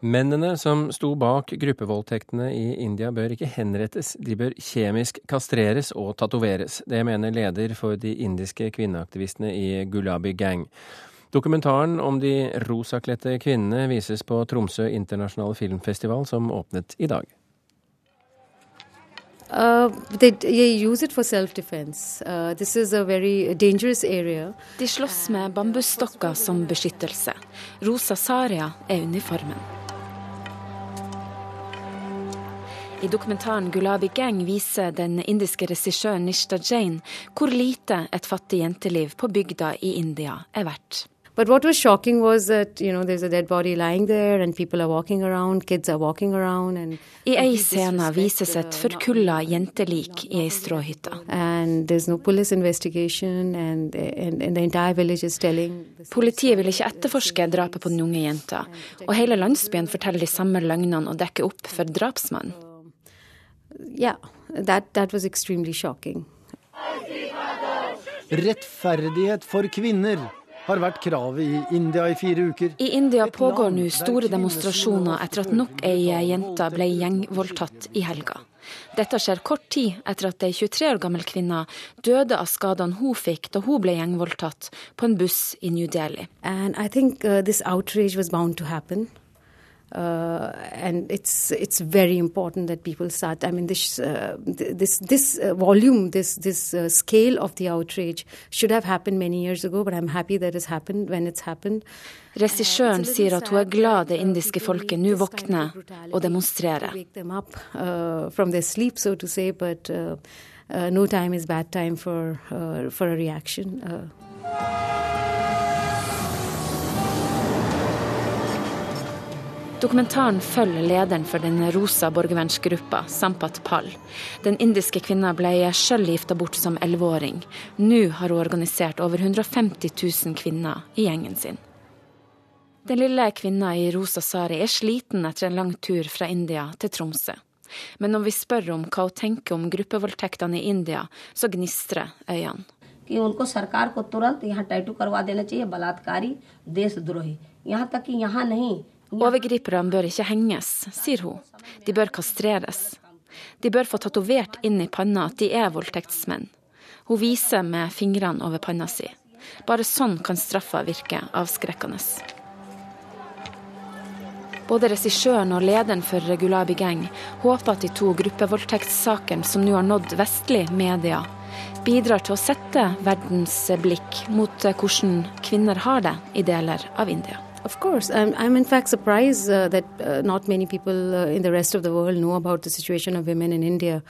Mennene som sto bak gruppevoldtektene i India bør ikke henrettes, de bør kjemisk kastreres og tatoveres. Det mener leder for de indiske kvinneaktivistene i Gulabi Gang. Dokumentaren om de rosakledte kvinnene vises på Tromsø internasjonale filmfestival, som åpnet i dag. Uh, they, they use it for self-defense. Uh, this is a very dangerous area. De slåss med bambusstokker som beskyttelse. Rosa Saria er uniformen. I dokumentaren 'Gulabi Gang' viser den indiske regissøren Nishta Jain hvor lite et fattig jenteliv på bygda i India er verdt. But what was shocking was that you know there's a dead body lying there and people are walking around, kids are walking around and I ei scene vises et forkulla jentelik i ei stråhytte. And there's no police investigation and, and, and the entire village is telling Politiet vil ikke etterforske drapet på den unge jenta, og hele landsbyen forteller de samme løgnene og dekker opp for drapsmannen yeah, that, that was extremely shocking. Rettferdighet for kvinner har vært kravet i India i fire uker. I India pågår nå store demonstrasjoner etter at nok ei jente ble gjengvoldtatt i helga. Dette skjer kort tid etter at ei 23 år gammel kvinne døde av skadene hun fikk da hun ble gjengvoldtatt på en buss i New Delhi. And I think uh, this outrage was bound to happen. Uh, and it's it's very important that people start. I mean, this uh, this this uh, volume, this this uh, scale of the outrage should have happened many years ago. But I'm happy that it's happened when it's happened. Regissøren sier at hun er glad det indiske folket nå våkner og demonstrerer. Uh, uh, no time is bad time for for a reaction. Dokumentaren følger lederen for den rosa borgervernsgruppa, Sampat Pal. Den indiske kvinna ble sjøl gifta bort som elleveåring. Nå har hun organisert over 150 000 kvinner i gjengen sin. Den lille kvinna i rosa sari er sliten etter en lang tur fra India til Tromsø. Men når vi spør om hva hun tenker om gruppevoldtektene i India, så gnistrer øynene. उनको सरकार को तुरंत यहाँ टैटू करवा देना चाहिए बलात्कारी देशद्रोही यहाँ तक कि यहाँ नहीं Overgriperne bør ikke henges, sier hun. De bør kastreres. De bør få tatovert inn i panna at de er voldtektsmenn. Hun viser med fingrene over panna si. Bare sånn kan straffa virke avskrekkende. Både regissøren og lederen for Gulabi Gang håper at de to gruppevoldtektssakene som nå har nådd vestlig media, bidrar til å sette verdens blikk mot hvordan kvinner har det i deler av India. Of course. I'm, I'm in fact surprised uh, that uh, not many people uh, in the rest of the world know about the situation of women in India.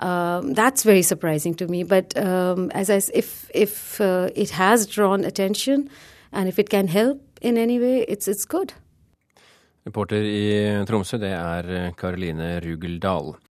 Um, that's very surprising to me. But um, as I, if if uh, it has drawn attention, and if it can help in any way, it's it's good. Reporter i Tromsø, det er Karoline Rugeldal.